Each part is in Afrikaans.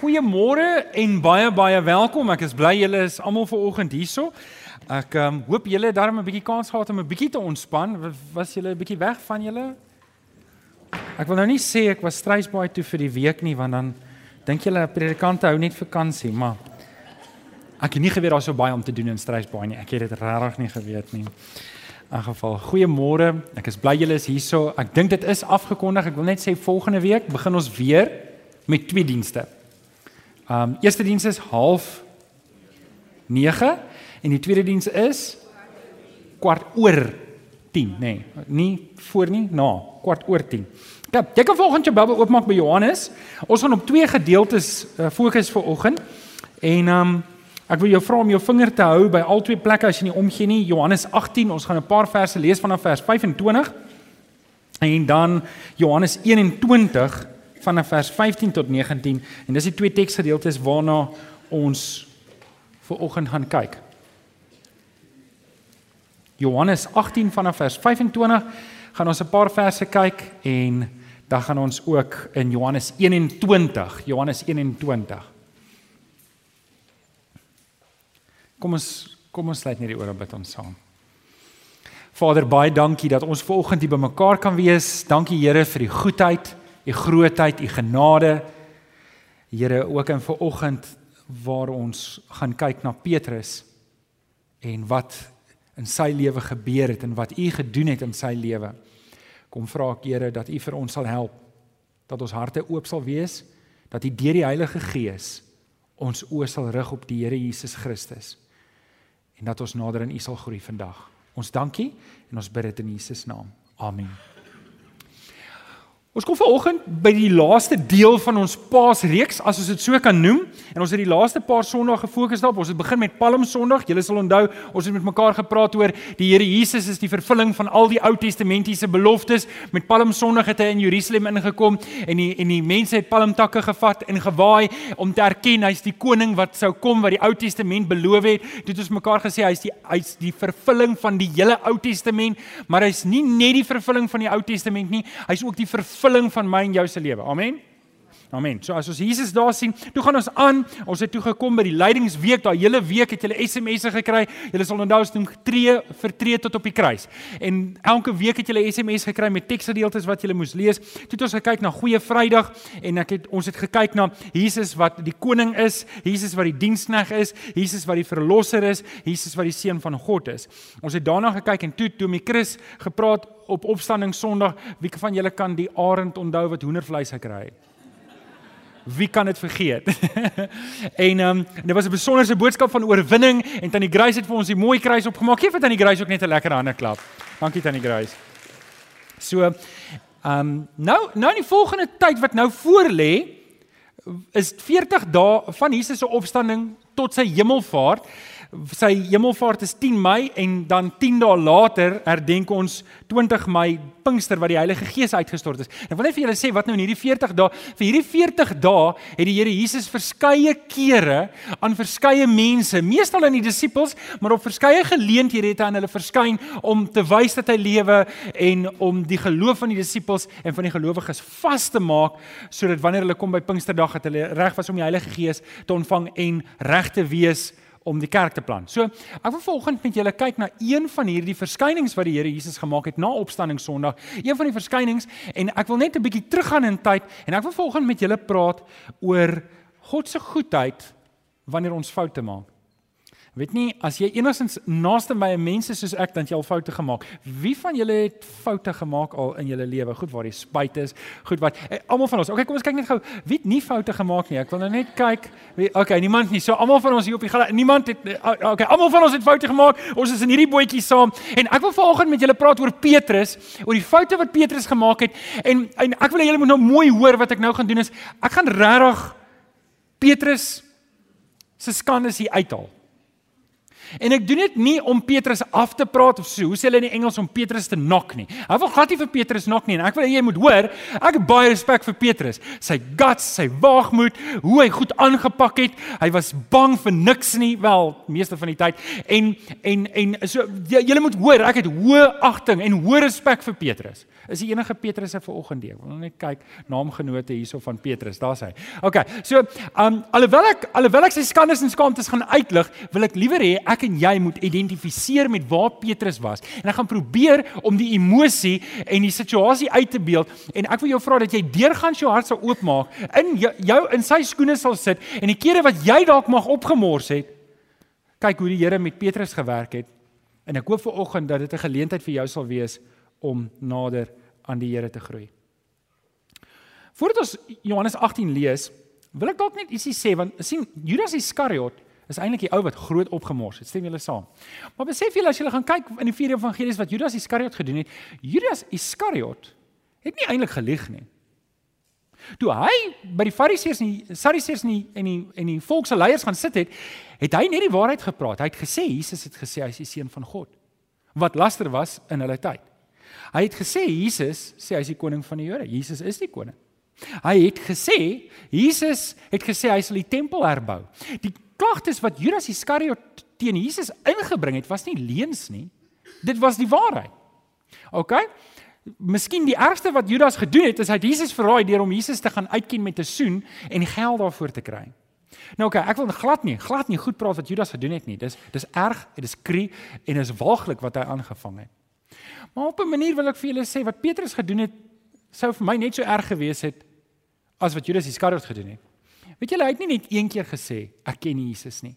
Goeiemôre en baie baie welkom. Ek is bly julle is almal vanoggend hierso. Ek um, hoop julle het darm 'n bietjie kans gehad om 'n bietjie te ontspan. Was julle 'n bietjie weg van julle? Ek wil nou nie sê ek was strysbaai toe vir die week nie, want dan dink julle predikante hou net vakansie, maar ek het nie geweet daar so baie om te doen in strysbaai nie. Ek het dit regtig nie geweet nie. In geval, goeiemôre. Ek is bly julle is hierso. Ek dink dit is afgekondig. Ek wil net sê volgende week begin ons weer met twee dienste. Um eerste diens is half 9 en die tweede diens is kwart oor 10, nê. Nee, nie voor nie, na, kwart oor 10. Ja, jy kan volgens jou Bybel oopmaak by Johannes. Ons gaan op twee gedeeltes uh, fokus vir oggend. En um ek wil jou vra om jou vinger te hou by al twee plekke as jy nie omgee nie. Johannes 18, ons gaan 'n paar verse lees vanaf vers 25. En dan Johannes 21 vanaf vers 15 tot 19 en dis die twee teksgedeeltes waarna ons vir oggend gaan kyk. Johannes 18 vanaf vers 25 gaan ons 'n paar verse kyk en dan gaan ons ook in Johannes 21, Johannes 21. Kom ons kom ons sluit net die ore bid ons saam. Vader, baie dankie dat ons ver oggend hier bymekaar kan wees. Dankie Here vir die goedheid u grootheid, u genade. Here, ook in ver oggend waar ons gaan kyk na Petrus en wat in sy lewe gebeur het en wat u gedoen het in sy lewe. Kom vra ek Here dat u vir ons sal help dat ons harte oop sal wees dat u deur die Heilige Gees ons oë sal rig op die Here Jesus Christus en dat ons nader aan u sal groei vandag. Ons dankie en ons bid dit in Jesus naam. Amen. Ons kom vanoggend by die laaste deel van ons Paasreeks, as ons dit so kan noem, en ons het die laaste paar Sondae gefokus daarop. Ons het begin met Palm Sondag. Julle sal onthou, ons het met mekaar gepraat oor die Here Jesus is die vervulling van al die Ou Testamentiese beloftes. Met Palm Sondag het hy in Jerusalem ingekom en die en die mense het palmtakke gevat en gewaai om te erken hy's die koning wat sou kom wat die Ou Testament beloof het. Dit het ons mekaar gesê hy's die hy's die vervulling van die hele Ou Testament, maar hy's nie net die vervulling van die Ou Testament nie, hy's ook die vervulling vervulling van my en jou se lewe. Amen. Amen. So as ons Jesus daar sien, toe gaan ons aan. Ons het toe gekom by die leidingsweek. Daai hele week het julle SMS'e gekry. Julle sal onthou ons doen tree vir tree tot op die kruis. En elke week het julle SMS gekry met teksgedeeltes wat julle moes lees. Toe het ons gekyk na Goeie Vrydag en ek het ons het gekyk na Jesus wat die koning is, Jesus wat die dienskneg is, Jesus wat die verlosser is, Jesus wat die seun van God is. Ons het daarna gekyk en toe toe my Chris gepraat op opstanding Sondag, wie van julle kan die arend onthou wat hoendervleis gekry het? Wie kan dit vergeet? en ehm um, dit was 'n besonderse boodskap van oorwinning en Tannie Grace het vir ons die mooi kruis opgemaak. Geef vir Tannie Grace ook net 'n lekker hande klap. Dankie Tannie Grace. So ehm um, nou nou in die volgende tyd wat nou voor lê is 40 dae van Jesus se opstanding tot sy hemelvaart sy hemelvaart is 10 Mei en dan 10 dae later herdenk ons 20 Mei Pinkster wat die Heilige Gees uitgestort is. Ek wil net vir julle sê wat nou in hierdie 40 dae, vir hierdie 40 dae het die Here Jesus verskeie kere aan verskeie mense, meestal aan die disippels, maar op verskeie geleenthede het hy aan hulle verskyn om te wys dat hy lewe en om die geloof van die disippels en van die gelowiges vas te maak sodat wanneer hulle kom by Pinksterdag het hulle reg was om die Heilige Gees te ontvang en reg te wees om die kerk te plant. So, ek wil volgens met julle kyk na een van hierdie verskynings wat die Here Jesus gemaak het na opstanding Sondag. Een van die verskynings en ek wil net 'n bietjie teruggaan in tyd en ek wil volgens met julle praat oor God se goedheid wanneer ons foute maak. Weet nie as jy enigstens naaste by mense soos ek dan jy al foute gemaak. Wie van julle het foute gemaak al in julle lewe? Goed waar jy spyt is. Goed wat eh, almal van ons. Okay, kom ons kyk net gou. Wie het nie foute gemaak nie? Ek wil nou net kyk. Wie Okay, niemand nie. So almal van ons hier op die niemand het eh, Okay, almal van ons het foute gemaak. Ons is in hierdie bootjie saam. En ek wil vanoggend met julle praat oor Petrus, oor die foute wat Petrus gemaak het. En en ek wil hê julle moet nou mooi hoor wat ek nou gaan doen is ek gaan regtig Petrus se skande hier uithaal. En ek doen dit nie om Petrus af te praat of so, hoe sê hulle in die Engels om Petrus te knock nie. Hy wil glad nie vir Petrus knock nie en ek wil jy moet hoor, ek het baie respek vir Petrus. Sy guts, sy waagmoed, hoe hy goed aangepak het. Hy was bang vir niks nie, wel, meeste van die tyd. En en en so jy moet hoor, ek het hoë agting en hoë respek vir Petrus. Is die enige Petrus se vanoggend deur. Wil net kyk naamgenote hierso van Petrus. Daar's hy. OK. So, um alhoewel ek alhoewel ek sy skandes en skaamtes gaan uitlig, wil ek liewer hê ek en jy moet identifiseer met waar Petrus was. En ek gaan probeer om die emosie en die situasie uit te beeld en ek wil jou vra dat jy deurgangs jou hart sal oopmaak, in jou in sy skoene sal sit en die kere wat jy dalk mag opgemors het, kyk hoe die Here met Petrus gewerk het. En ek hoop vir oggend dat dit 'n geleentheid vir jou sal wees om nader aan die Here te groei. Voordat ons Johannes 18 lees, wil ek dalk net ietsie sê want sien Judas Iskariot is eintlik die ou wat groot opgemors het. Stem julle saam? Maar besef julle as julle gaan kyk in die vier evangelies wat Judas Iskariot gedoen het, Judas Iskariot het nie eintlik gelieg nie. Toe hy by die Fariseërs en die Sadduseërs en die en die en die volkse leiers gaan sit het, het hy net die waarheid gepraat. Hy het gesê Jesus het gesê hy is die seun van God. Wat laster was in hulle tyd. Hy het gesê Jesus sê hy is die koning van die Jode. Jesus is die koning. Hy het gesê Jesus het gesê hy sal die tempel herbou. Die klagtes wat Judas Iskariot teen Jesus ingebring het, was nie leuns nie. Dit was die waarheid. OK? Miskien die ergste wat Judas gedoen het, is hy het Jesus verraai deur om Jesus te gaan uitken met 'n soen en geld daarvoor te kry. Nou okay, ek wil glad nie, glad nie goed praat wat Judas gedoen het nie. Dis dis erg, dit is krie en is waaglik wat hy aangevang het. Maar op 'n manier wil ek vir julle sê wat Petrus gedoen het sou vir my net so erg gewees het as wat Judas Iskariot gedoen het. Weet julle, hy het nie net een keer gesê ek ken Jesus nie.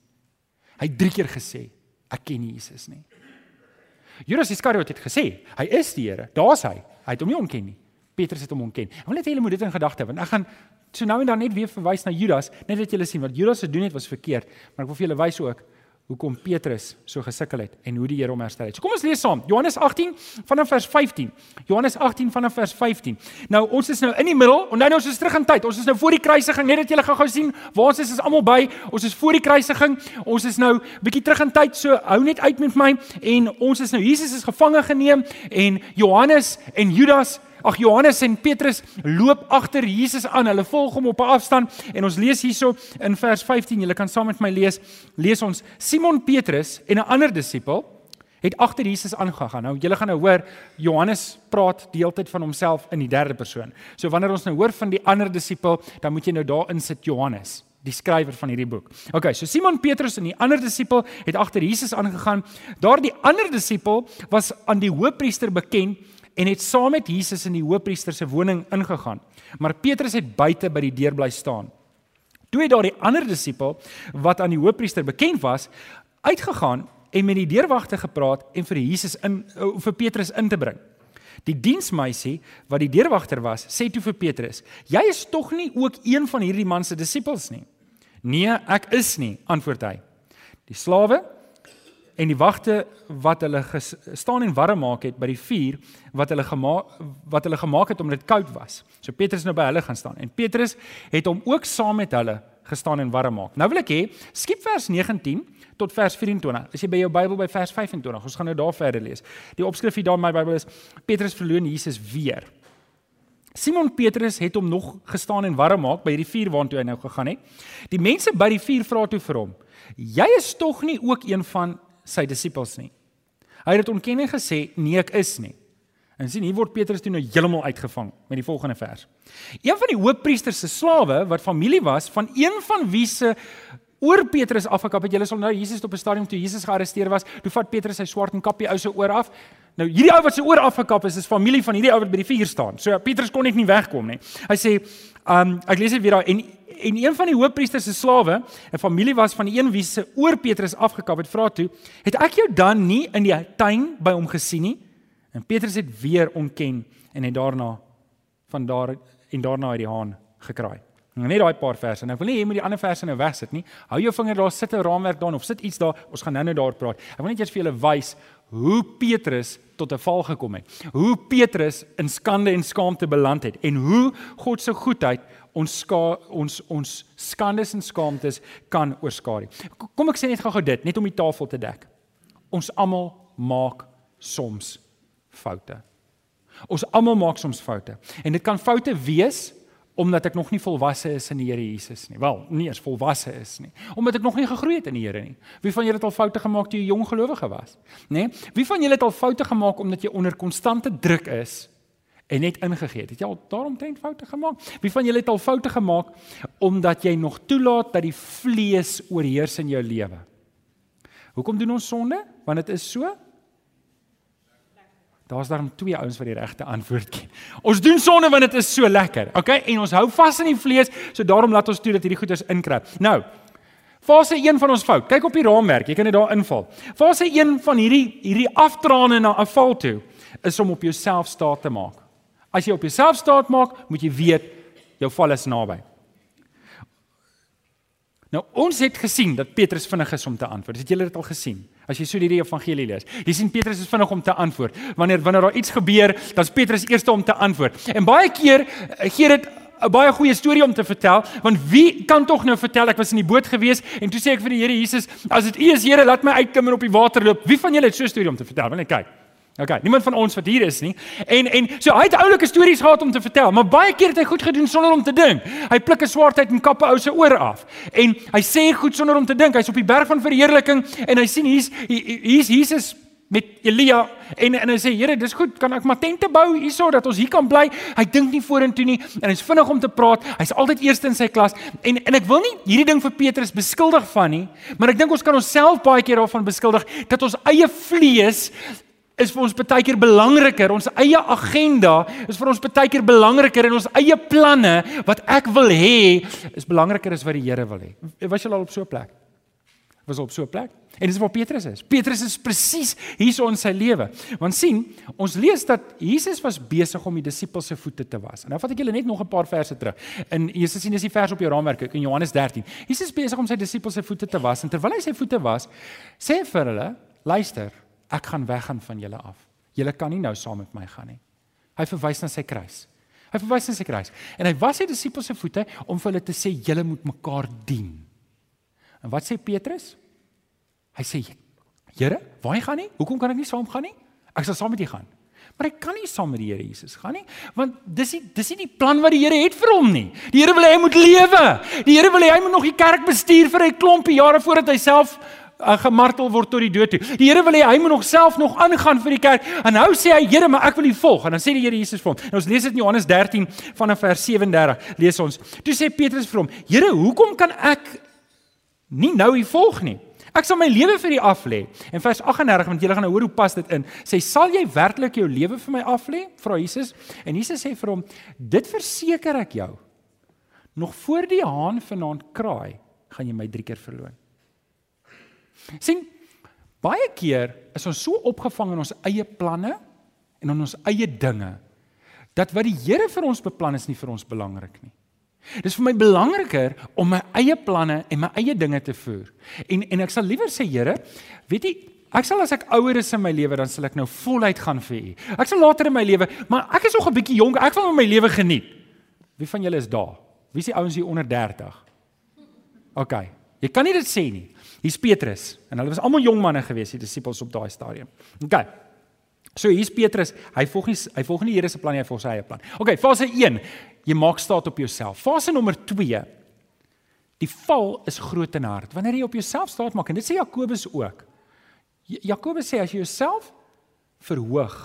Hy het drie keer gesê ek ken Jesus nie. Judas Iskariot het gesê hy is die Here. Daar's hy. Hy het hom nie ontken nie. Petrus het hom ontken. Ek wil net hê julle moet dit in gedagte hê want ek gaan so nou en dan net weer verwys na Judas, net dat julle sien wat Judas gedoen het was verkeerd, maar ek wil vir julle wys ook hoekom Petrus so gesukkel het en hoe die Here hom herstel het. So kom ons lees saam. Johannes 18 vanaf vers 15. Johannes 18 vanaf vers 15. Nou ons is nou in die middel. Onthou nou ons is terug in tyd. Ons is nou voor die kruisiging. Net dat julle gou-gou sien waar ons is, is almal by. Ons is voor die kruisiging. Ons is nou bietjie terug in tyd. So hou net uit met my en ons is nou Jesus is gevange geneem en Johannes en Judas Ag Johannes en Petrus loop agter Jesus aan. Hulle volg hom op 'n afstand en ons lees hierso in vers 15. Julle kan saam met my lees. Lees ons Simon Petrus en 'n ander disipel het agter Jesus aangegaan. Nou julle gaan nou hoor Johannes praat deeltyd van homself in die derde persoon. So wanneer ons nou hoor van die ander disipel, dan moet jy nou daarin sit Johannes die skrywer van hierdie boek. OK, so Simon Petrus en die ander disipel het agter Jesus aangegaan. Daardie ander disipel was aan die hoofpriester bekend en het saam met Jesus in die hoofpriester se woning ingegaan. Maar Petrus het buite by die deur bly staan. Toe het daardie ander disipel wat aan die hoofpriester bekend was, uitgegaan en met die deurwagte gepraat en vir Jesus in eh, vir Petrus in te bring. Die diensmeisie wat die deurwagter was, sê toe vir Petrus: "Jy is tog nie ook een van hierdie man se disippels nie?" "Nee, ek is nie," antwoord hy. Die slawe en die wagte wat hulle staan en warm maak het by die vuur wat hulle gemaak wat hulle gemaak het omdat dit koud was. So Petrus nou by hulle gaan staan en Petrus het hom ook saam met hulle gestaan en warm maak. Nou wil ek hê skiep vers 19 tot vers 24. As jy by jou Bybel by vers 25, ons gaan nou daar verder lees. Die opskrif hier daar in my Bybel is Petrus verloon Jesus weer. Simon Petrus het hom nog gestaan en warm maak by hierdie vuur waartoe hy nou gegaan het. Die mense by die vuur vra toe vir hom: "Jy is tog nie ook een van sy disippels nie. Hy het ontkenning gesê, nee ek is nie. En sien hier word Petrus toe nou heeltemal uitgevang met die volgende vers. Een van die hoofpriesters se slawe wat familie was van een van wie se oor Petrus afgekap het. Julle sal nou Jesus op 'n stadium toe Jesus gearresteer was, toe vat Petrus sy swart en kappie ou se oor af. Nou hierdie ou wat sy oor afgekap is, is familie van hierdie ou wat by die vuur staan. So Petrus kon net nie wegkom nie. Hy sê, um ek lees dit weer daar en en een van die hoofpriesters se slawe, 'n familie was van die een wie se oor Petrus afgekap het, vra toe: "Het ek jou dan nie in die tuin by hom gesien nie?" En Petrus het weer ontken en het daarna van daar en daarna uit die haan gekraai. Nou net daai paar verse. Nou wil nie jy moet die ander verse nou wegsit nie. Hou jou vinger daar, sit 'n raamwerk daar of sit iets daar. Ons gaan nou-nou daar praat. Ek wil net eers vir julle wys hoe Petrus tot 'n val gekom het. Hoe Petrus in skande en skaamte beland het en hoe God se goedheid ons ska, ons ons skandes en skaamtes kan oorskadu. Kom ek sê net gou-gou dit, net om die tafel te dek. Ons almal maak soms foute. Ons almal maak soms foute. En dit kan foute wees omdat ek nog nie volwasse is in die Here Jesus nie. Wel, nie eens volwasse is nie. Omdat ek nog nie gegroei het in die Here nie. Wie van julle het al foute gemaak toe jy jong gelowige was? Nê? Nee? Wie van julle het al foute gemaak omdat jy onder konstante druk is en net ingegee het? Het jy al daaromtrent foute gemaak? Wie van julle het al foute gemaak omdat jy nog toelaat dat die vlees oorheers in jou lewe? Hoekom doen ons sonde? Want dit is so Daar's daarom twee ouens wat die regte antwoord ken. Ons doen sonde want dit is so lekker. Okay? En ons hou vas in die vlees, so daarom laat ons toe dat hierdie goeders inkruip. Nou, fase 1 van ons fout. Kyk op die raamwerk, jy kan dit daar invul. Fase 1 van hierdie hierdie aftrane na 'n val toe is om op jouself staat te maak. As jy op jouself staat maak, moet jy weet jou val is naby. Nou ons het gesien dat Petrus vinnig is om te antwoord. Het julle dit al gesien? As jy so die evangelie lees, jy sien Petrus is vinnig om te antwoord. Wanneer wanneer daar iets gebeur, dan is Petrus eerste om te antwoord. En baie keer eh, gee dit 'n baie goeie storie om te vertel, want wie kan tog nou vertel ek was in die boot gewees en toe sê ek vir die Here Jesus, as dit U is Here, laat my uitkom en op die water loop. Wie van julle het so 'n storie om te vertel? Wil net kyk. Okay, niemand van ons wat hier is nie. En en so hy het oulike stories gehad om te vertel, maar baie keer het hy goed gedoen sonder om te dink. Hy pluk 'n swaardheid en kap 'n ou se ore af. En hy sê goed sonder om te dink. Hy's op die berg van verheerliking en hy sien hier's hier's Jesus met Elia en en hy sê Here, dis goed, kan ek maar tente bou hierso dat ons hier kan bly? Hy dink nie vorentoe nie en hy's vinnig om te praat. Hy's altyd eerste in sy klas. En en ek wil nie hierdie ding vir Petrus beskuldig van nie, maar ek dink ons kan onsself baie keer daarvan beskuldig dat ons eie vlees is vir ons baie keer belangriker. Ons eie agenda is vir ons baie keer belangriker en ons eie planne wat ek wil hê is belangriker as wat die Here wil hê. Was jy al op so 'n plek? Was op so 'n plek? En dis waar Petrus is. Petrus is presies hierso in sy lewe. Want sien, ons lees dat Jesus was besig om die disippels se voete te was. En nou vat ek julle net nog 'n paar verse terug. In Jesus sien is die vers op jou raamwerk in Johannes 13. Jesus besig om sy disippels se voete te was en terwyl hy sy voete was, sê hy vir hulle, luister, ek gaan weggaan van julle af. Julle kan nie nou saam met my gaan nie. Hy verwys na sy kruis. Hy verwys na sy kruis. En hy was sy disippels se voete om vir hulle te sê julle moet mekaar dien. En wat sê Petrus? Hy sê Here, waar gaan nie? Hoekom kan ek nie saam gaan nie? Ek sal saam met u gaan. Maar ek kan nie saam met die Here Jesus gaan nie, want dis nie dis nie die plan wat die Here het vir hom nie. Die Here wil hê hy moet lewe. Die Here wil hê hy moet nog die kerk bestuur vir 'n klompie jare voordat hy self uh, gemartel word tot die dood toe. Die Here wil hê hy moet nog self nog aangaan vir die kerk. En nou sê hy, Here, maar ek wil U volg. En dan sê die Here Jesus vir hom. En ons lees dit in Johannes 13 vanaf vers 37. Lees ons. Toe sê Petrus vir hom, Here, hoekom kan ek nie nou U volg nie? Ek sal my lewe vir U af lê. En vers 38, want julle gaan nou hoor hoe pas dit in. Sê, "Sal jy werklik jou lewe vir my af lê?" vra Jesus. En Jesus sê vir hom, "Dit verseker ek jou. Nog voor die haan vanaand kraai, gaan jy my 3 keer verloon." Sien baie keer is ons so opgevang in ons eie planne en in ons eie dinge dat wat die Here vir ons beplan is nie vir ons belangrik nie. Dis vir my belangriker om my eie planne en my eie dinge te voer. En en ek sal liewer sê Here, weet jy, ek sal as ek ouer is in my lewe dan sal ek nou voluit gaan vir U. Ek sal later in my lewe, maar ek is nog 'n bietjie jonk, ek wil my lewe geniet. Wie van julle is daar? Wie is die ouens hier onder 30? OK. Jy kan nie dit sê nie. Hier's Petrus en hulle was almal jong manne gewees, die disippels op daai stadium. OK. So hier's Petrus, hy volg nie hy volg nie die Here se plan nie, hy volg sy eie plan. OK, fase 1, jy maak staat op jouself. Fase nommer 2, die val is groot en hard. Wanneer jy op jouself staat maak en dit sê Jakobus ook. Jakobus sê as jy jouself verhoog,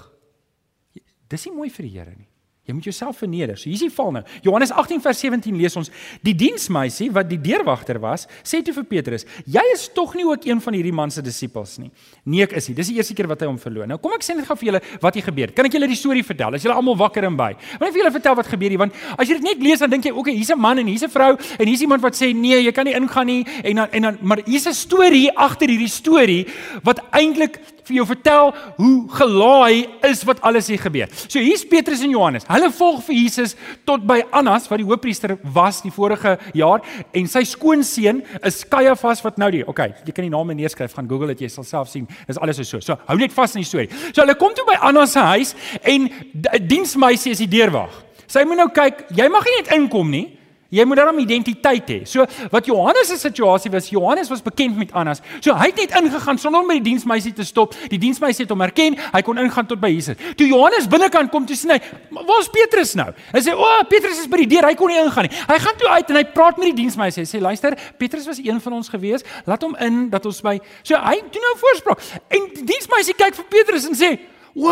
dis nie mooi vir die Here nie. Jy moet jouself verneder. So hier's die val nou. Johannes 18 vers 17 lees ons: Die diensmeisie wat die deurwagter was, sê toe vir Petrus: "Jy is tog nie ook een van hierdie man se disippels nie." Nee, ek is nie. Dis die eerste keer wat hy hom verloon. Nou kom ek sê net gou vir julle wat hier gebeur. Kan ek julle die storie vertel? As julle almal wakker en by. Wil ek vir julle vertel wat gebeur hier want as jy dit net lees dan dink jy, "Oké, okay, hier's 'n man en hier's 'n vrou en hier's iemand wat sê nee, jy kan nie ingaan nie." En dan en dan maar hier's 'n storie agter hierdie storie wat eintlik vir jou vertel hoe gelaai is wat alles hier gebeur. So hier's Petrus en Johannes. Hulle volg vir Jesus tot by Annas wat die hoofpriester was die vorige jaar en sy skoonseun is Kajafas wat nou die. Okay, jy kan die name neerskryf, gaan Google dit, jy sal self sien. Dis alles so. So hou net vas in die storie. So hulle kom toe by Annas se huis en 'n diensmeisie is die deurwag. Sy moet nou kyk, jy mag nie net inkom nie. Jy moet daarom identiteit hê. So wat Johannes se situasie was, Johannes was bekend met Annas. So hy het net ingegaan sonder om by die diensmeisie te stop. Die diensmeisie het hom herken. Hy kon ingaan tot by Jesus. Toe Johannes binnekant kom, toe sien hy, "Waar's Petrus nou?" Hy sê, "O, oh, Petrus is by die deur. Hy kon nie ingaan nie." Hy gaan toe uit en hy praat met die diensmeisie. Hy sê, "Luister, Petrus was een van ons gewees. Laat hom in dat ons by." So hy doen nou voorspraak. En die diensmeisie kyk vir Petrus en sê, "O,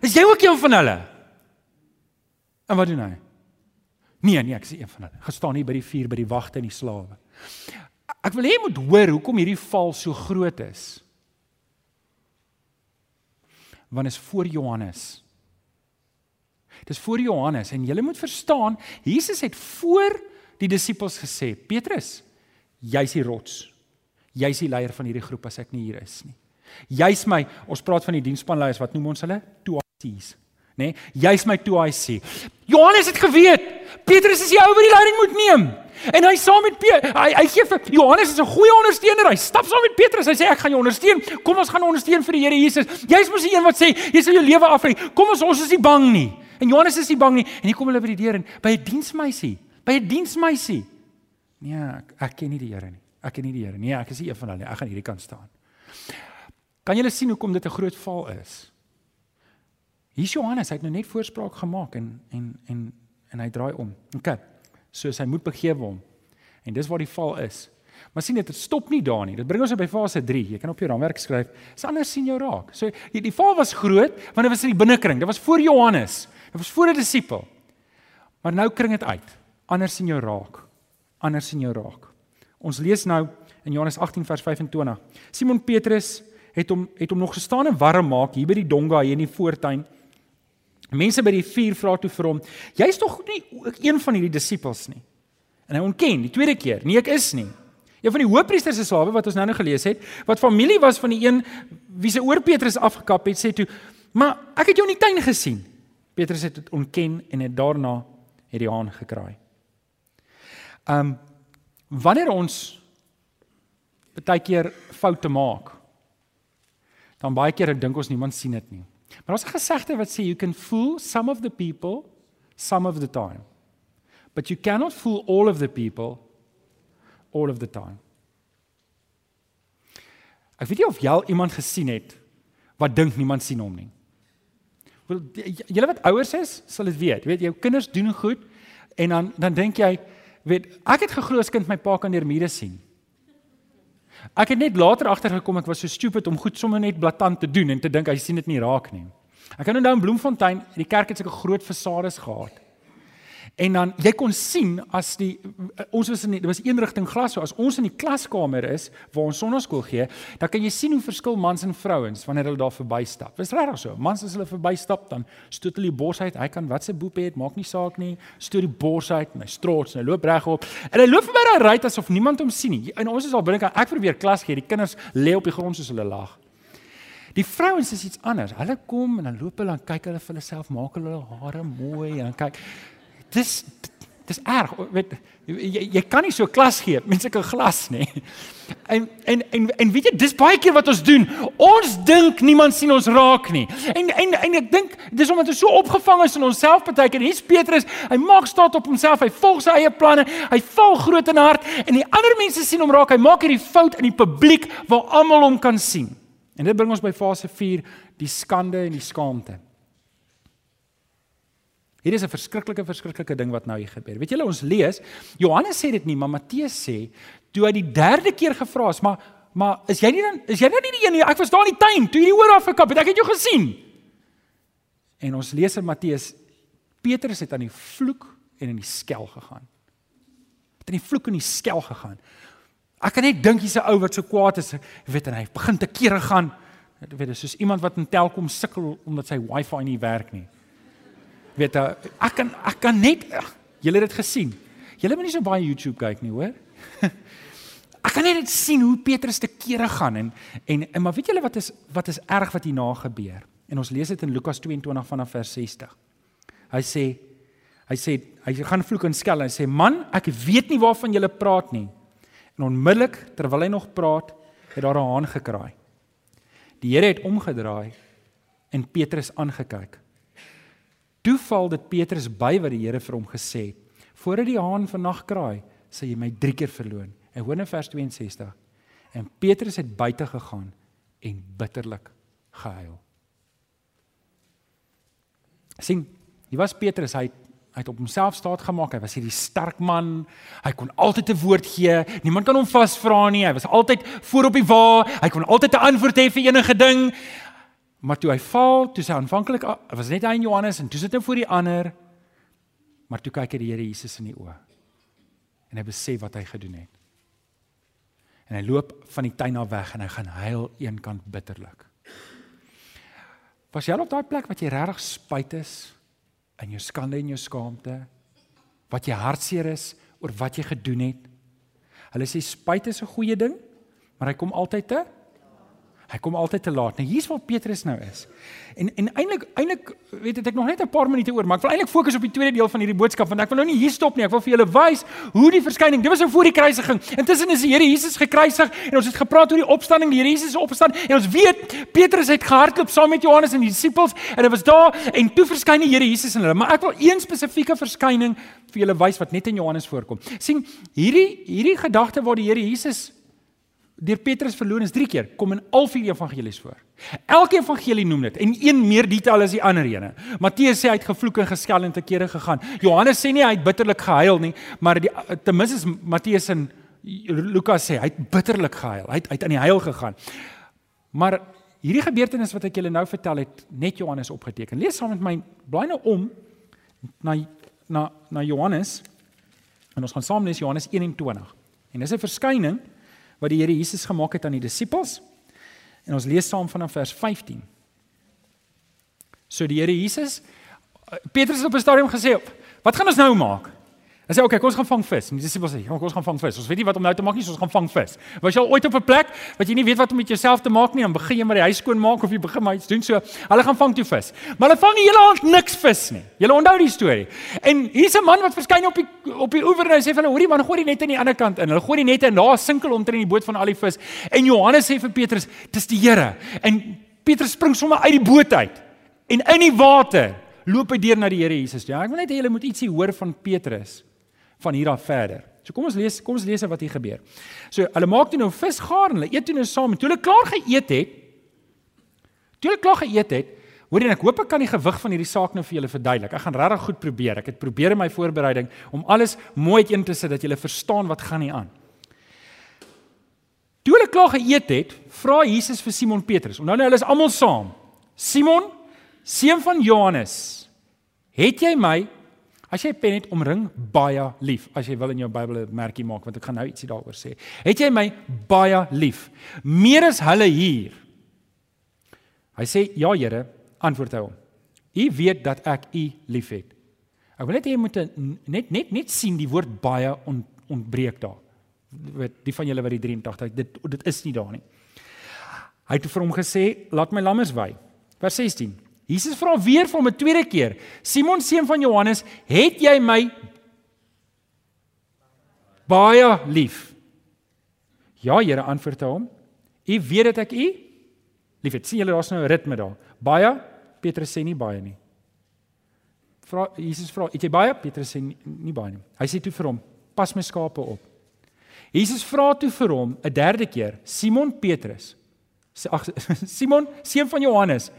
is jy ook een van hulle?" En wat doen hy? Nee, nee, ek is een van hulle. Gestaan hier by die vuur by die wagte en die slawe. Ek wil hê jy moet hoor hoekom hierdie val so groot is. Want is voor Johannes. Dis voor Johannes en jy moet verstaan, Jesus het voor die disippels gesê, Petrus, jy's die rots. Jy's die leier van hierdie groep as ek nie hier is nie. Jy's my, ons praat van die diensspanleiers, wat noem ons hulle? Toasies nê? Nee, Jy's my toe hy sê. Johannes het geweet Petrus is die ou wat die leiding moet neem. En hy saam met Pe hy hy gee vir Johannes is 'n goeie ondersteuner. Hy stap saam met Petrus. Hy sê ek gaan jou ondersteun. Kom ons gaan ondersteun vir die Here Jesus. Jy's mos die een wat sê jy sal jou lewe aflê. Kom ons ons is nie bang nie. En Johannes is nie bang nie. En hier kom hulle by die deur en by 'n diensmeisie, by 'n diensmeisie. Nee, ek, ek ken nie die Here nie. Ek ken nie die Here nie. Nee, ek is nie een van hulle nie. Ek gaan hierdie kant staan. Kan julle sien hoekom dit 'n groot val is? Hier's Johannes, hy het nou net voorspraak gemaak en en en en hy draai om. OK. So hy moet begewe hom. En dis waar die val is. Maar sien dit stop nie daar nie. Dit bring ons by fase 3. Jy kan op jou raamwerk skryf. Dis anders sien jou raak. So die, die val was groot want dit was in die binnekring. Dit was voor Johannes. Dit was voor 'n disipel. Maar nou kring dit uit. Anders sien jou raak. Anders sien jou raak. Ons lees nou in Johannes 18 vers 25. Simon Petrus het hom het hom nog gestaan en warm maak hier by die donga hier in die voortuin. Mense by die vuur vra toe vir hom: "Jy's tog nie een van hierdie disippels nie?" En hy ontken die tweede keer: "Nee, ek is nie." Een van die hoofpriesters se slawe wat ons nou nou gelees het, wat familie was van die een wie se oor Petrus afgekap het, sê toe: "Maar ek het jou in die tuin gesien." Petrus het dit ontken en het daarna het die haan gekraai. Um wanneer ons baie keer foute maak, dan baie keer dink ons niemand sien dit nie. Maar ons het gesegde wat sê you can fool some of the people some of the time. But you cannot fool all of the people all of the time. Ek weet nie of jy al iemand gesien het wat dink niemand sien hom nie. Wel julle wat ouers is, sal dit weet. Jy weet jou kinders doen goed en dan dan dink jy, weet ek het geglo as kind my pa kan deur mure sien. Ek het net later agtergekom ek was so stupid om goed sommer net blaatant te doen en te dink hy sien dit nie raak nie. Ek kan onthou in Bloemfontein, die kerk het sulke groot fasades gehad. En dan jy kon sien as die ons was in dit was een rigting glas so as ons in die klaskamer is waar ons sonnaskool gee, dan kan jy sien hoe verskil mans en vrouens wanneer hulle daar verbystap. Dis regtig so. Mans as hulle verbystap dan stoot hulle die bors uit. Hy kan wat se boep het, maak nie saak nie. Stoot die bors uit en hy strots en hy loop regop. En hy loop verby daai ry asof niemand hom sien nie. En ons is al binne kan ek probeer klas gee. Die kinders lê op die grond soos hulle lag. Die vrouens is iets anders. Hulle kom en dan loop hulle en kyk hulle vir hulle self, maak hulle hare mooi en kyk dis dis erg weet jy, jy kan nie so klas gee mense kan glas nê en en en en weet jy dis baie keer wat ons doen. Ons dink niemand sien ons raak nie. En en en ek dink dis omdat ons so opgevang is in onsself partykeer hier's Petrus hy maak staat op homself hy volg sy eie planne hy val groot in hart en die ander mense sien hom raak. Hy maak hierdie fout in die publiek waar almal hom kan sien. En dit bring ons by fase 4 die skande en die skaamte Hier is 'n verskriklike verskriklike ding wat nou hier gebeur. Weet julle ons lees Johannes sê dit nie, maar Matteus sê toe hy die derde keer gevra is, maar maar is jy nie dan is jy nou nie die een nie? Ek was daar in die tuin toe hierdie oor afgekap het. Ek het jou gesien. En ons lees in Matteus Petrus het aan die vloek en in die skel gegaan. Het in die vloek en die skel gegaan. Ek kan net dink hier's 'n ou wat so kwaad is, weet en hy begin te kere gaan. Jy weet, dis soos iemand wat in Telkom sukkel omdat sy Wi-Fi nie werk nie weet ek kan ek kan net julle het dit gesien. Julle moet nie so baie YouTube kyk nie, hoor? Ek kan net sien hoe Petrus te kere gaan en en, en maar weet julle wat is wat is erg wat hierna gebeur? En ons lees dit in Lukas 22 vanaf vers 60. Hy sê hy sê hy gaan vloek en skel en hy sê man, ek weet nie waarvan julle praat nie. En onmiddellik terwyl hy nog praat, het daar 'n haan gekraai. Die Here het omgedraai en Petrus aangekyk. Toe val dit Petrus by wat die Here vir hom gesê het: Voordat die haan vannag kraai, sal jy my 3 keer verloon. En hoor in vers 62. En Petrus het buite gegaan en bitterlik gehuil. sien, hier was Petrus, hy hy het op homself staat gemaak. Hy was hierdie sterk man. Hy kon altyd 'n woord gee. Niemand kan hom vasvra nie. Hy was altyd voor op die wa. Hy kon altyd 'n antwoord hê vir enige ding. Maar toe hy val, toe sy aanvanklik was net hy en Johannes en toe sit hy voor die ander. Maar toe kyk hy die Here Jesus in die oë. En hy besef wat hy gedoen het. En hy loop van die tuin af weg en hy gaan huil eenkant bitterlik. Was jy al op daai plek wat jy regtig spyt is in jou skande en jou skaamte? Wat jy hartseer is oor wat jy gedoen het? Hulle sê spyt is 'n goeie ding, maar hy kom altyd te Hy kom altyd te laat. Nou hier's waar Petrus nou is. En en eintlik eintlik weet ek nog net 'n paar minute oor, maar ek wil eintlik fokus op die tweede deel van hierdie boodskap want ek wil nou nie hier stop nie. Ek wil vir julle wys hoe die verskyning, dit was nou voor die kruisiging. Intussen is die Here Jesus gekruisig en ons het gepraat oor die opstanding, die Here Jesus is opgestaan en ons weet Petrus het gehardloop saam met Johannes en die disippels en dit was daar en toe verskyn die Here Jesus in hulle. Maar ek wil een spesifieke verskyning vir julle wys wat net in Johannes voorkom. sien hierdie hierdie gedagte waar die Here Jesus deur Petrus verloon is 3 keer kom in al vier evangelies voor. Elke evangelie noem dit en een meer detail as die ander ene. Matteus sê hy het gevloek en geskel en te kere gegaan. Johannes sê nie hy het bitterlik gehuil nie, maar die ten minste Matteus en Lukas sê hy het bitterlik gehuil. Hy het uit aan die huil gegaan. Maar hierdie gebeurtenis wat ek julle nou vertel het net Johannes opgeteken. Lees saam met my blaai nou om na na na Johannes en ons gaan saam lees Johannes 21. En dis 'n verskyning wat die Here Jesus gemaak het aan die disippels. En ons lees saam vanaf vers 15. So die Here Jesus Petrus het op 'n stadium gesê, "Wat gaan ons nou maak?" Hy sê, "Oké, okay, kom ons gaan vang vis." Die disippels sê, "Kom ons gaan vang vis." Ons weet nie wat om nou te maak nie, so ons gaan vang vis. Was jy al ooit op 'n plek wat jy nie weet wat om met jouself te maak nie, dan begin jy maar die huis skoon maak of jy begin maar iets doen so. Hulle gaan vang toe vis. Maar hulle vang die hele aand niks vis nie. Jy onthou die storie. En hier's 'n man wat verskyn op die op die oewer en hy sê vir hulle, "Hoorie man, gooi die net aan die ander kant in." Hulle gooi die nette en daar sinkel omtrent die boot van al die vis. En Johannes sê vir Petrus, "Dis die Here." En Petrus spring sommer uit die boot uit en in die water loop hy deur na die Here Jesus. Ja, ek wil net hê julle moet ietsie hoor van Petrus van hier af verder. So kom ons lees, kom ons lees wat hier gebeur. So hulle maak toe nou vis gaar en hulle eet toe nou saam. Toe hulle klaar geëet het, toe hulle klaar geëet het, hoor jy ek hoop ek kan die gewig van hierdie saak nou vir julle verduidelik. Ek gaan regtig goed probeer. Ek het probeer in my voorbereiding om alles mooi uiteen te sit dat julle verstaan wat gaan hier aan. Toe hulle klaar geëet het, vra Jesus vir Simon Petrus. Onthou nou hulle is almal saam. Simon, seun van Johannes, het jy my As jy 'n pen het, omring baie lief. As jy wil in jou Bybel 'n merkie maak want ek gaan nou ietsie daaroor sê. Het jy my baie lief? Meer as hulle hier. Hy sê, "Ja, Here," antwoord hy hom. "U weet dat ek u liefhet." Ek wil net hê jy moet net net net sien die woord baie on, ontbreek daar. Weet die van julle wat die 83 dit dit is nie daar nie. Hy het vir hom gesê, "Laat my lammers wy." Vers 16. Jesus vra weer vir hom 'n tweede keer: "Simon seun van Johannes, het jy my baie lief?" "Ja, Here," antwoord hy hom. "U weet dat ek u liefhet." sien julle daar's nou 'n ritme daar. Baie Petrus sê nie baie nie. Vra Jesus vra: "Het jy baie?" Petrus sê nie, nie baie nie. Hy sê toe vir hom: "Pas my skape op." Jesus vra toe vir hom 'n derde keer: "Simon Petrus, ag Simon, seun van Johannes,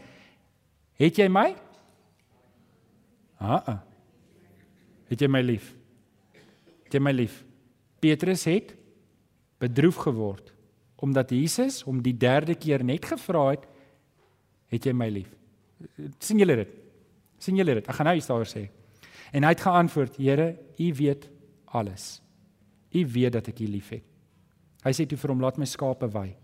Het jy my? Ah. Het jy my lief? Het jy my lief? Petrus het bedroef geword omdat Jesus hom die derde keer net gevra het, het jy my lief? sien julle dit? sien julle dit? Ek gaan nou iets daaroor sê. En hy het geantwoord: Here, U weet alles. U weet dat ek U liefhet. Hy sê toe vir hom: Laat my skape wei.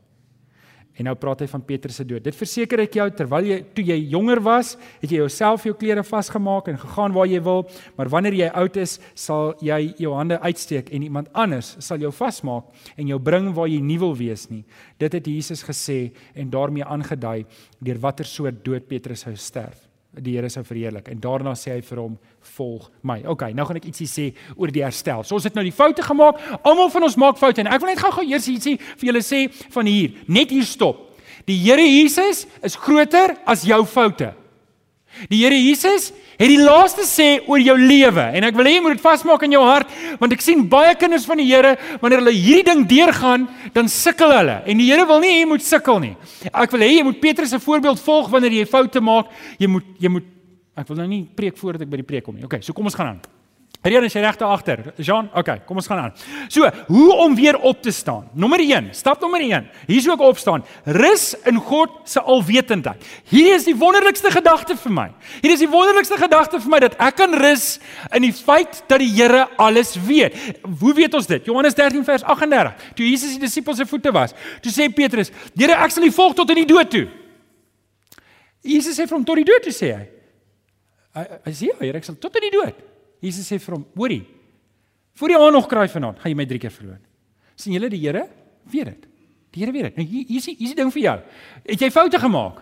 En nou praat hy van Petrus se dood. Dit verseker ek jou terwyl jy toe jy jonger was, het jy jouself jou klere vasgemaak en gegaan waar jy wil, maar wanneer jy oud is, sal jy jou hande uitsteek en iemand anders sal jou vasmaak en jou bring waar jy nie wil wees nie. Dit het Jesus gesê en daarmee aangedui deur watter soort dood Petrus sou sterf die Here sou verheerlik. En daarna sê hy vir hom: "Volg my." OK, nou gaan ek ietsie sê oor die herstel. So ons het nou die foute gemaak. Almal van ons maak foute en ek wil net gou-gou eers ietsie vir julle sê van hier. Net hier stop. Die Here Jesus is groter as jou foute. Die Here Jesus het die laaste sê oor jou lewe en ek wil hê jy moet dit vasmaak in jou hart want ek sien baie kinders van die Here wanneer hulle hierdie ding deurgaan dan sukkel hulle en die Here wil nie hê jy moet sukkel nie. Ek wil hê jy moet Petrus se voorbeeld volg wanneer jy foute maak. Jy moet jy moet ek wil nou nie preek voordat ek by die preek kom nie. Okay, so kom ons gaan aan. Rian is regte agter. Jean, okay, kom ons gaan aan. So, hoe om weer op te staan? Nommer 1, stap nommer 1. Hier is ook opstaan. Rus in God se alwetendheid. Hier is die wonderlikste gedagte vir my. Hier is die wonderlikste gedagte vir my dat ek kan rus in die feit dat die Here alles weet. Hoe weet ons dit? Johannes 13 vers 38. Toe Jesus die disippels se voete was, toe sê Petrus: "Here, ek sal U volg tot in die dood toe." Jesus sê vir hom tot die dood toe sê hy. Hy, sê: "Ja, Here, ek sal tot in die dood." Jesus sê vir hom: "Hoorie. Voor die aand nog kraai vanaand, gaan jy my 3 keer verloor." sien julle die Here weet dit. Die Here weet dit. Nou hier hier is hier is die ding vir jou. Het jy foute gemaak?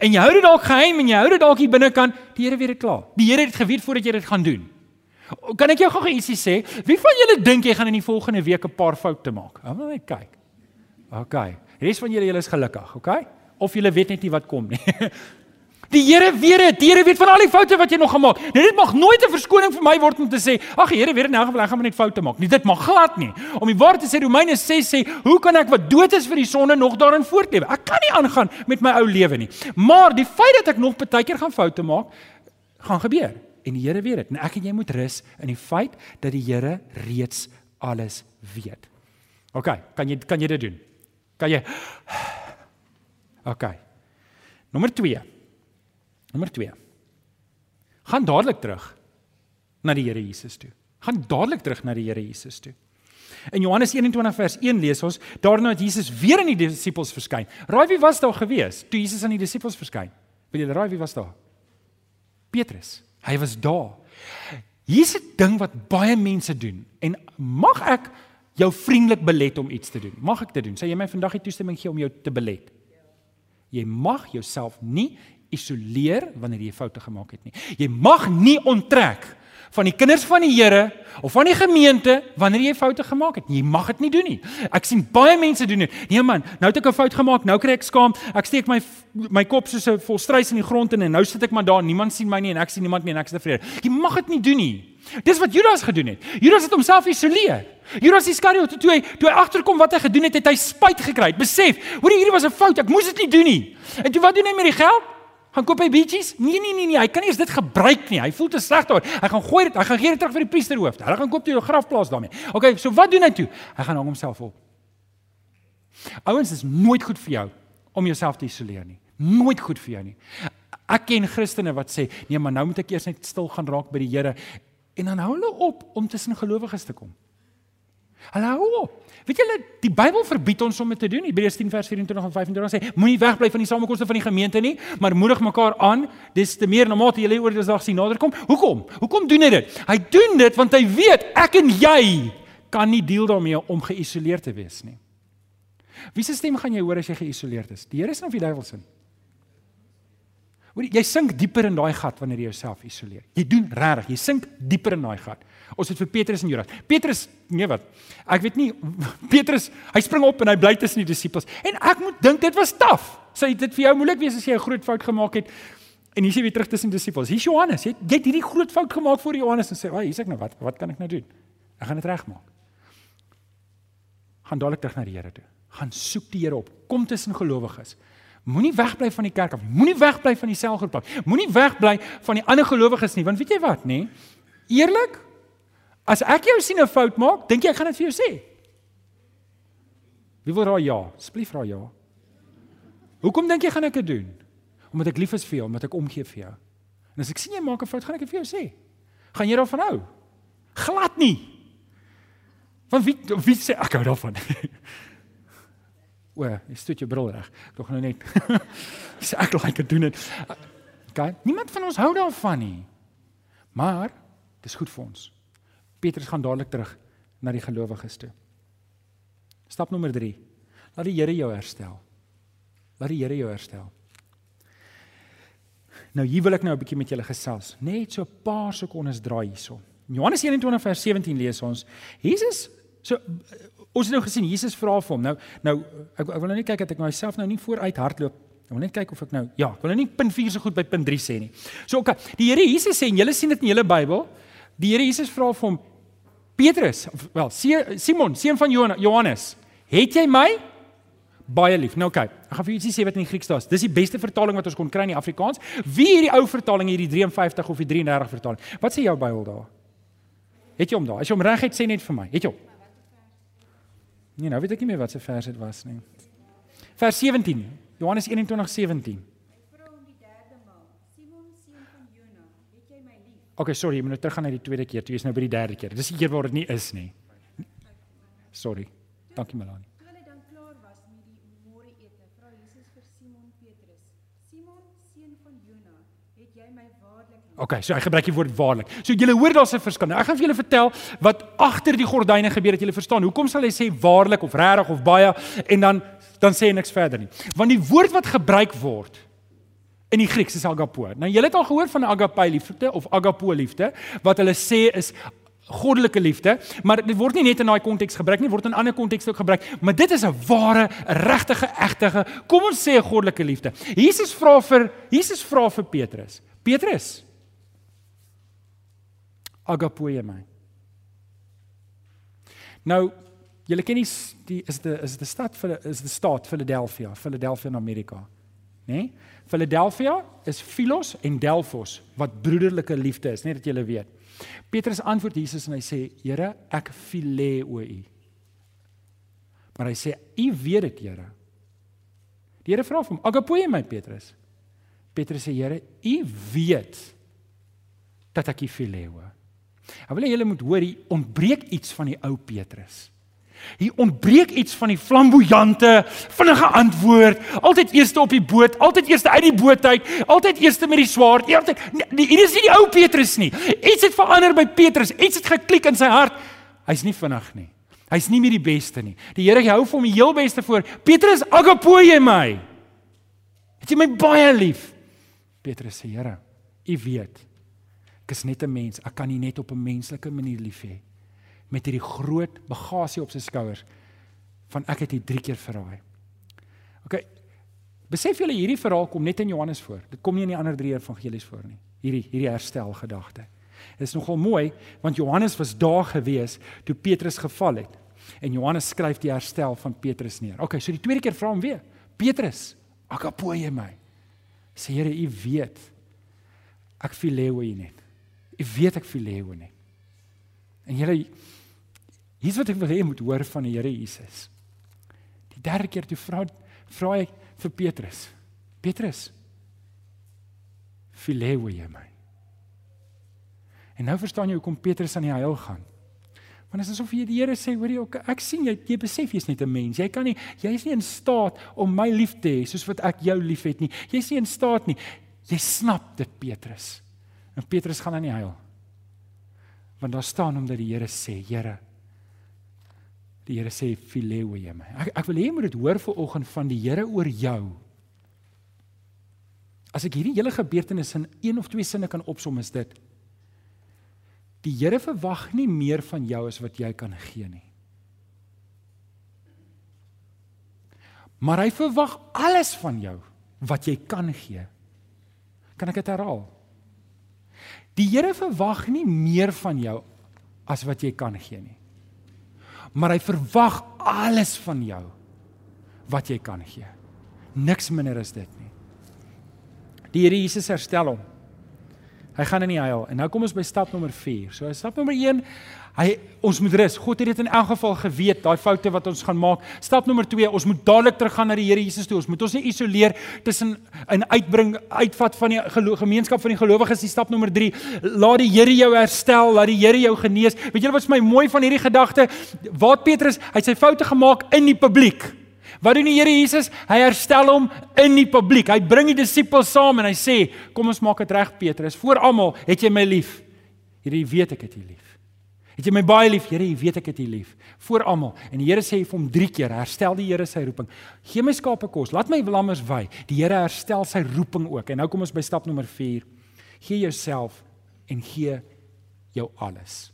En jy hou dit dalk geheim en jy hou dit dalk hier binnekant, die Here weet dit klaar. Die Here het geweet voordat jy dit gaan doen. Kan ek jou gou ietsie sê? Wie van julle dink jy gaan in die volgende week 'n paar foute maak? Hou net kyk. OK. Res van julle julle is gelukkig, OK? Of julle weet net nie wat kom nie. Die Here weet dit. Die Here weet van al die foute wat jy nog gemaak. Nou dit mag nooit 'n verskoning vir my word om te sê, "Ag, die Here weet in elk geval ek gaan maar net foute maak." Nie, dit mag glad nie. Om die waarheid te sê, Romeine 6 sê, "Hoe kan ek wat dood is vir die sonde nog daarin voortlewe?" Ek kan nie aangaan met my ou lewe nie. Maar die feit dat ek nog baie keer gaan foute maak, gaan gebeur. En die Here weet dit. En ek en jy moet rus in die feit dat die Here reeds alles weet. OK, kan jy kan jy dit doen? Kan jy OK. Nommer 2. Nommer 2. Gaan dadelik terug na die Here Jesus toe. Gaan dadelik terug na die Here Jesus toe. In Johannes 21 vers 1 lees ons, daarna het Jesus weer aan die disippels verskyn. Raai wie was daar gewees toe Jesus aan die disippels verskyn? Wil julle raai wie was daar? Petrus. Hy was daar. Hier's 'n ding wat baie mense doen en mag ek jou vriendelik belet om iets te doen? Mag ek dit doen? Sê jy my vandag die toestemming gee om jou te belet? Jy mag jouself nie isoleer wanneer jy foute gemaak het nie. Jy mag nie onttrek van die kinders van die Here of van die gemeente wanneer jy foute gemaak het. Jy mag dit nie doen nie. Ek sien baie mense doen dit. Nee man, nou het ek 'n fout gemaak, nou kry ek skaam. Ek steek my my kop soos 'n volstruis in die grond in en nou sit ek maar daar. Niemand sien my nie en ek sien niemand meer en ek is tevrede. Jy mag dit nie doen nie. Dis wat Judas gedoen het. Judas het homself isoleer. Judas Iskariot toe hy toe hy agterkom wat hy gedoen het, het hy spyt gekry. Besef, hoor hierdie was 'n fout. Ek moes dit nie doen nie. En toe wat doen hy met die geld? Gaan koop hy beetjies? Nee nee nee nee, hy kan nie eens dit gebruik nie. Hy voel te sleg daaroor. Hy gaan gooi dit, hy gaan gee dit terug vir die priesterhoof. Hulle gaan koop toe 'n grafplaas daarmee. Okay, so wat doen hy toe? Hy gaan hang homself op. Ouens is nooit goed vir jou om jouself te isoleer nie. Nooit goed vir jou nie. Ek ken Christene wat sê, "Nee, maar nou moet ek eers net stil gaan raak by die Here." En dan hou hulle op om tussen gelowiges te kom. Op. Weet julle, die Bybel verbied ons om dit te doen. Hebreërs 10 vers 24 en 25 sê: Moenie wegbly van die samekomste van die gemeente nie, maar moedig mekaar aan. Dis te meer na mate julle oor die dag sien nader kom. Hoekom? Hoekom doen hy dit? Hy doen dit want hy weet ek en jy kan nie deel daarmee om geïsoleerd te wees nie. Wie se stem gaan jy hoor as jy geïsoleerd is? Die Here se of die duiwel se? Hoor jy sink dieper in daai gat wanneer jy jouself isoleer. Jy doen regtig, jy sink dieper in daai gat. Ons het vir Petrus en Jonas. Petrus, nee wat? Ek weet nie Petrus, hy spring op en hy bly tussen die disippels. En ek moet dink dit was taaf. Sê dit vir jou moeilik wees as jy 'n groot fout gemaak het. En hier is jy weer terug tussen die disippels. Hier's Johannes. Jy, jy het hierdie groot fout gemaak voor Johannes en sê, "Ag, hier's ek nou wat? Wat kan ek nou doen? Ek gaan dit regmaak." Gaan dadelik terug na die Here toe. Gaan soek die Here op. Kom tussen gelowiges. Moenie wegbly van die kerk af. Moenie wegbly van die selgroep af. Moenie wegbly van die ander gelowiges nie, want weet jy wat, nê? Eerlik, as ek jou sien 'n fout maak, dink jy ek gaan dit vir jou sê? Wie wil raai ja? Asseblief raai ja. Hoekom dink jy gaan ek dit doen? Omdat ek lief is vir jou, omdat ek omgee vir jou. En as ek sien jy maak 'n fout, gaan ek dit vir jou sê. Gaan jy daarvan hou? Glad nie. Want wie wie sê ek hou daarvan? O, jy stoot jou bril reg. Gaan nou net sê ek like dit doen dit. Okay, niemand van ons hou daarvan nie. Maar dis goed vir ons. Petrus gaan dadelik terug na die gelowiges toe. Stap nommer 3. Laat die Here jou herstel. Laat die Here jou herstel. Nou hier wil ek nou 'n bietjie met julle gesels. Net so 'n paar sekondes draai hierso. Johannes 21 vers 17 lees ons. Jesus so Ons het nou gesien Jesus vra vir hom. Nou nou ek, ek wil nou net kyk dat ek myself nou nie vooruit hardloop Ek wil net kyk of ek nou ja, ek wil nou nie punt 4 so goed by punt 3 sê nie. So okay, die Here Jesus sê en julle sien dit in julle Bybel, die Here Jesus vra vir hom Petrus, wel Simon, seun van Johannes, het jy my baie lief? Nou okay, ek gaan vir julle sê wat in die Grieks staan. Dis die beste vertaling wat ons kon kry in die Afrikaans. Wie hierdie ou vertaling hierdie 53 of die 33 vertaling? Wat sê jou Bybel daar? Het jy hom daar? As jy hom reg het, sê net vir my. Het jy hom? Nee, nou weet ek nie meer wat se vers dit was nie. Vers 17. Johannes 21:17. Okay, sorry, jy moet nou teruggaan na die tweede keer. Toe is nou by die derde keer. Dis die keer waar dit nie is nie. Sorry. Dankie Melanie. Toe hulle dan klaar was met die môre ete, vra Jesus vir Simon Petrus: "Simon, seun van Jona, het jy my waarlik lief?" Okay, so hy gebruik die woord waarlik. So julle hoor daar's 'n verskil. Ek gaan vir julle vertel wat agter die gordyne gebeur dat julle verstaan. Hoekom sal hy sê waarlik of regtig of baie en dan dan sê hy niks verder nie. Want die woord wat gebruik word in die Grieks is agapo. Nou julle het al gehoor van agape liefde of agapo liefde wat hulle sê is goddelike liefde, maar dit word nie net in daai konteks gebruik nie, word in ander kontekste ook gebruik, maar dit is 'n ware, regtige, egte, kom ons sê 'n goddelike liefde. Jesus vra vir Jesus vra vir Petrus. Petrus agapo jy my. Nou Julle ken die, die is dit is dit 'n stad vir is die staat Philadelphia, Philadelphia in Amerika. Né? Nee? Philadelphia is Philos en Delphos wat broederlike liefde is, net dat julle weet. Petrus antwoord Jesus en hy sê: "Here, ek phileo u." Maar hy sê: "U weet dit, Here." Die Here vra hom: "Agapo jy my, Petrus?" Petrus sê: "Here, u weet dat ek u phileo." Ek wil hê julle moet hoor, hier ontbreek iets van die ou Petrus. Hier ontbreek iets van die flamboyante, vinnige antwoord, altyd eerste op die boot, altyd eerste uit die boot uit, altyd eerste met die swaard. Altyd nee, hier is nie die ou Petrus nie. Iets het verander by Petrus. Iets het geklik in sy hart. Hy's nie vinnig nie. Hy's nie meer die beste nie. Die Here hou vir hom die heel beste voor. Petrus, agapo jy my? Het jy my baie lief? Petrus sê, Here, U weet. Ek is net 'n mens. Ek kan nie net op 'n menslike manier lief hê met hierdie groot bagasie op sy skouers van ek het hier 3 keer verraai. OK. Besef julle hierdie verhaal kom net in Johannes voor. Dit kom nie in die ander 3 evangelies voor nie. Hierdie hierdie herstel gedagte. Dit is nogal mooi want Johannes was daar gewees toe Petrus geval het. En Johannes skryf die herstel van Petrus neer. OK, so die tweede keer vra hom weer. Petrus, akapo jy my? Sê Here, u weet ek fileo u net. U weet ek fileo net. En julle Hier's wat ek wil hê jy moet hoor van die Here Jesus. Die derde keer toe vra vra hy vir Petrus. Petrus. Fileo jy my. En nou verstaan jy hoekom Petrus aan die huil gaan. Want dit is asof jy die Here sê, hoor jy, ek sien jy jy besef jy's net 'n mens. Jy kan nie jy's nie in staat om my lief te hê soos wat ek jou liefhet nie. Jy's nie in staat nie. Jy snap dit, Petrus. En Petrus gaan aan die huil. Want daar staan omdat die Here sê, Here, Die Here sê fileo jy my. Ek ek wil hê jy moet dit hoor vir oggend van die Here oor jou. As ek hierdie hele gebeurtenis in een of twee sinne kan opsom is dit Die Here verwag nie meer van jou as wat jy kan gee nie. Maar hy verwag alles van jou wat jy kan gee. Kan ek dit herhaal? Die Here verwag nie meer van jou as wat jy kan gee nie maar hy verwag alles van jou wat jy kan gee. Niks minder as dit nie. Die Here Jesus herstel hom. Hy gaan in die huil en nou kom ons by stap nommer 4. So stap nommer 1, hy ons moet rus. God het dit in elk geval geweet, daai foute wat ons gaan maak. Stap nommer 2, ons moet dadelik teruggaan na die Here Jesus toe. Ons moet ons nie isoleer tussen 'n uitbring uitvat van die gemeenskap van die gelowiges. Die stap nommer 3, laat die Here jou herstel, laat die Here jou genees. Weet julle wat vir my mooi van hierdie gedagte? Waar Petrus, hy het sy foute gemaak in die publiek. Wat doen die Here Jesus? Hy herstel hom in die publiek. Hy bring die disippels saam en hy sê, "Kom ons maak dit reg, Petrus. Voor almal, het jy my lief?" Here, jy weet ek het jou lief. Het jy my baie lief? Here, jy weet ek het jou lief. Voor almal. En die Here sê vir hom 3 keer, herstel die Here sy roeping. Gee my skape kos. Laat my lammers wei. Die Here herstel sy roeping ook. En nou kom ons by stap nommer 4. Gee jouself en gee jou alles.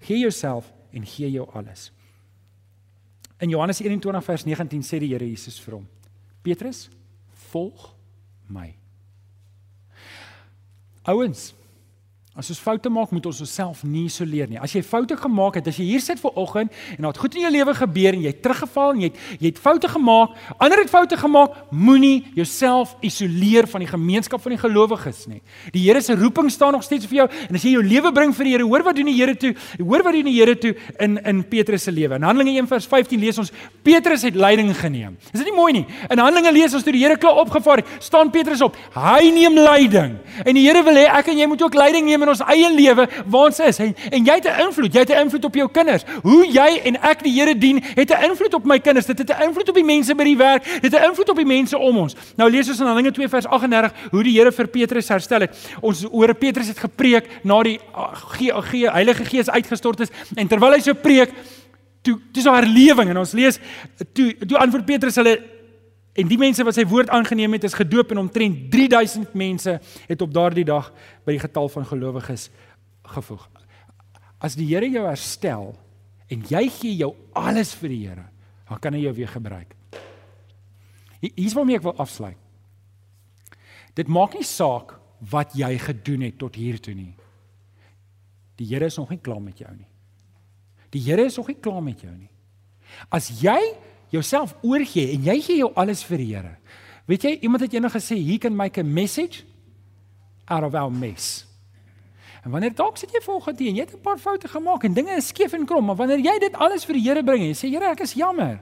Gee jouself en gee jou alles. In Johannes 21 vers 19 sê die Here Jesus vir hom: Petrus, volg my. Ouens, As ons foute maak, moet ons onsself nie isoleer nie. As jy foute gemaak het, as jy hier sit vir oggend en dit goed in jou lewe gebeur en jy het teruggeval en jy het jy het foute gemaak, ander het foute gemaak, moenie jouself isoleer van die gemeenskap van die gelowiges nie. Die Here se roeping staan nog steeds vir jou en as jy jou lewe bring vir die Here, hoor wat doen die Here toe? Hoor wat doen die Here toe in in Petrus se lewe. In Handelinge 1:15 lees ons Petrus het leiding geneem. Is dit nie mooi nie? In Handelinge lees ons toe die Here klaar opgevaar het, staan Petrus op. Hy neem leiding. En die Here wil hê ek en jy moet ook leiding neem in ons eie lewe waar ons is en en jy het 'n invloed, jy het 'n invloed op jou kinders. Hoe jy en ek die Here dien, het 'n invloed op my kinders. Dit het 'n invloed op die mense by die werk, dit het 'n invloed op die mense om ons. Nou lees ons in Handelinge 2 vers 38 hoe die Here vir Petrus herstel het. Ons hoor Petrus het gepreek na die Ge Ge Heilige Gees uitgestort is en terwyl hy so preek toe dis 'n herlewing en ons lees toe toe antwoord Petrus hulle En die mense wat sy woord aangeneem het, is gedoop en omtrent 3000 mense het op daardie dag by die getal van gelowiges gevoeg. As die Here jou herstel en jy gee jou alles vir die Here, dan kan hy jou weer gebruik. Hier's waarmee ek wil afsluit. Dit maak nie saak wat jy gedoen het tot hier toe nie. Die Here is nog nie klaar met jou nie. Die Here is nog nie klaar met jou nie. As jy jouself oorgee en jy gee jou alles vir die Here. Weet jy, iemand het eendag gesê, "He can make a message out of our mess." En wanneer dalk sit jy volgens die en jy het 'n paar foute gemaak en dinge is skeef en krom, maar wanneer jy dit alles vir die Here bring en jy sê, "Here, ek is jammer."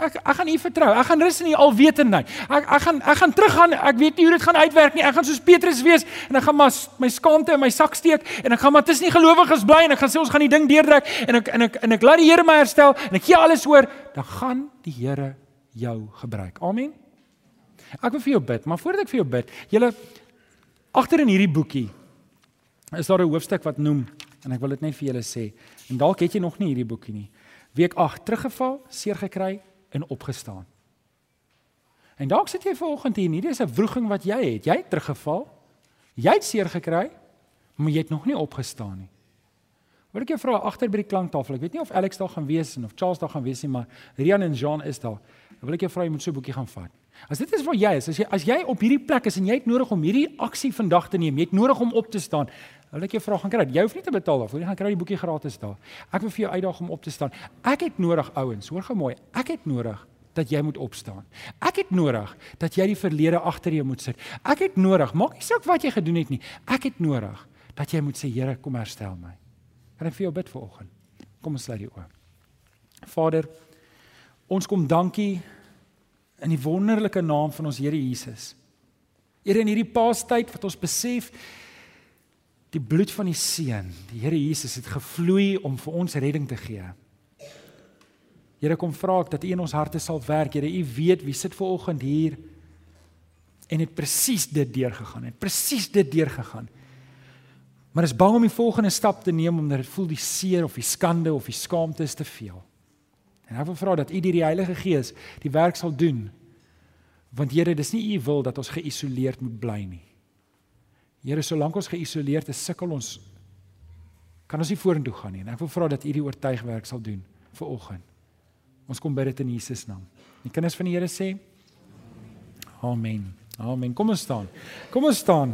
Ek ek gaan U vertrou. Ek gaan rus in U alwetendheid. Ek ek gaan ek gaan teruggaan. Ek weet nie hoe dit gaan uitwerk nie. Ek gaan soos Petrus wees en ek gaan maar my skaamte in my sak steek en ek gaan maar tussen die gelowiges bly en ek gaan sê ons gaan die ding deurdruk en ek en ek en ek laat die Here my herstel en ek gee alles oor, dan gaan die Here jou gebruik. Amen. Ek wil vir jou bid, maar voordat ek vir jou bid, julle agter in hierdie boekie is daar 'n hoofstuk wat noem en ek wil dit net vir julle sê. En dalk het jy nog nie hierdie boekie nie. Week 8 teruggeval, seer gekry, en opgestaan. En dalk sit jy vanoggend hier, hierdie is 'n wroging wat jy het. Jy het teruggeval. Jy het seer gekry, maar jy het nog nie opgestaan nie. Wil ek jou vra agter by die klanktafel. Ek weet nie of Alex daar gaan wees of Charles daar gaan wees nie, maar Rian en Jean is daar. Wil ek jou vra jy moet so 'n boekie gaan vat. As dit is waar jy is, as jy as jy op hierdie plek is en jy het nodig om hierdie aksie vandag te neem, jy het nodig om op te staan. Wil ek jou vra gaan kry. Jy hoef nie te betaal daarvoor. Jy gaan kry die boekie gratis daar. Ek wil vir jou uitdaag om op te staan. Ek het nodig ouens, hoor gou mooi. Ek het nodig dat jy moet opstaan. Ek het nodig dat jy die verlede agter jou moet sit. Ek het nodig, maak nie saak wat jy gedoen het nie. Ek het nodig dat jy moet sê Here, kom herstel my. Kan ek vir jou bid vanoggend? Kom ons sluit die oë. Vader, ons kom dankie in die wonderlike naam van ons Here Jesus. Here in hierdie paastyd wat ons besef die bloed van die seun, die Here Jesus het gevloei om vir ons redding te gee. Here kom vra ek dat U in ons harte sal werk. Here, U weet wie sit ver oggend hier en het presies dit deurgegaan. Het presies dit deurgegaan. Maar is bang om die volgende stap te neem omdat dit voel die seer of die skande of die skaamte is te veel. En ek wil vra dat U deur die Heilige Gees die werk sal doen. Want Here, dis nie U wil dat ons geïsoleerd moet bly nie. Here, solank ons geïsoleerd is, sukkel ons kan ons nie vorentoe gaan nie. En ek wil vra dat U die oortuigwerk sal doen vir oggend. Ons kom bid dit in Jesus naam. Die kinders van die Here sê Amen. Amen. Kom ons staan. Kom ons staan.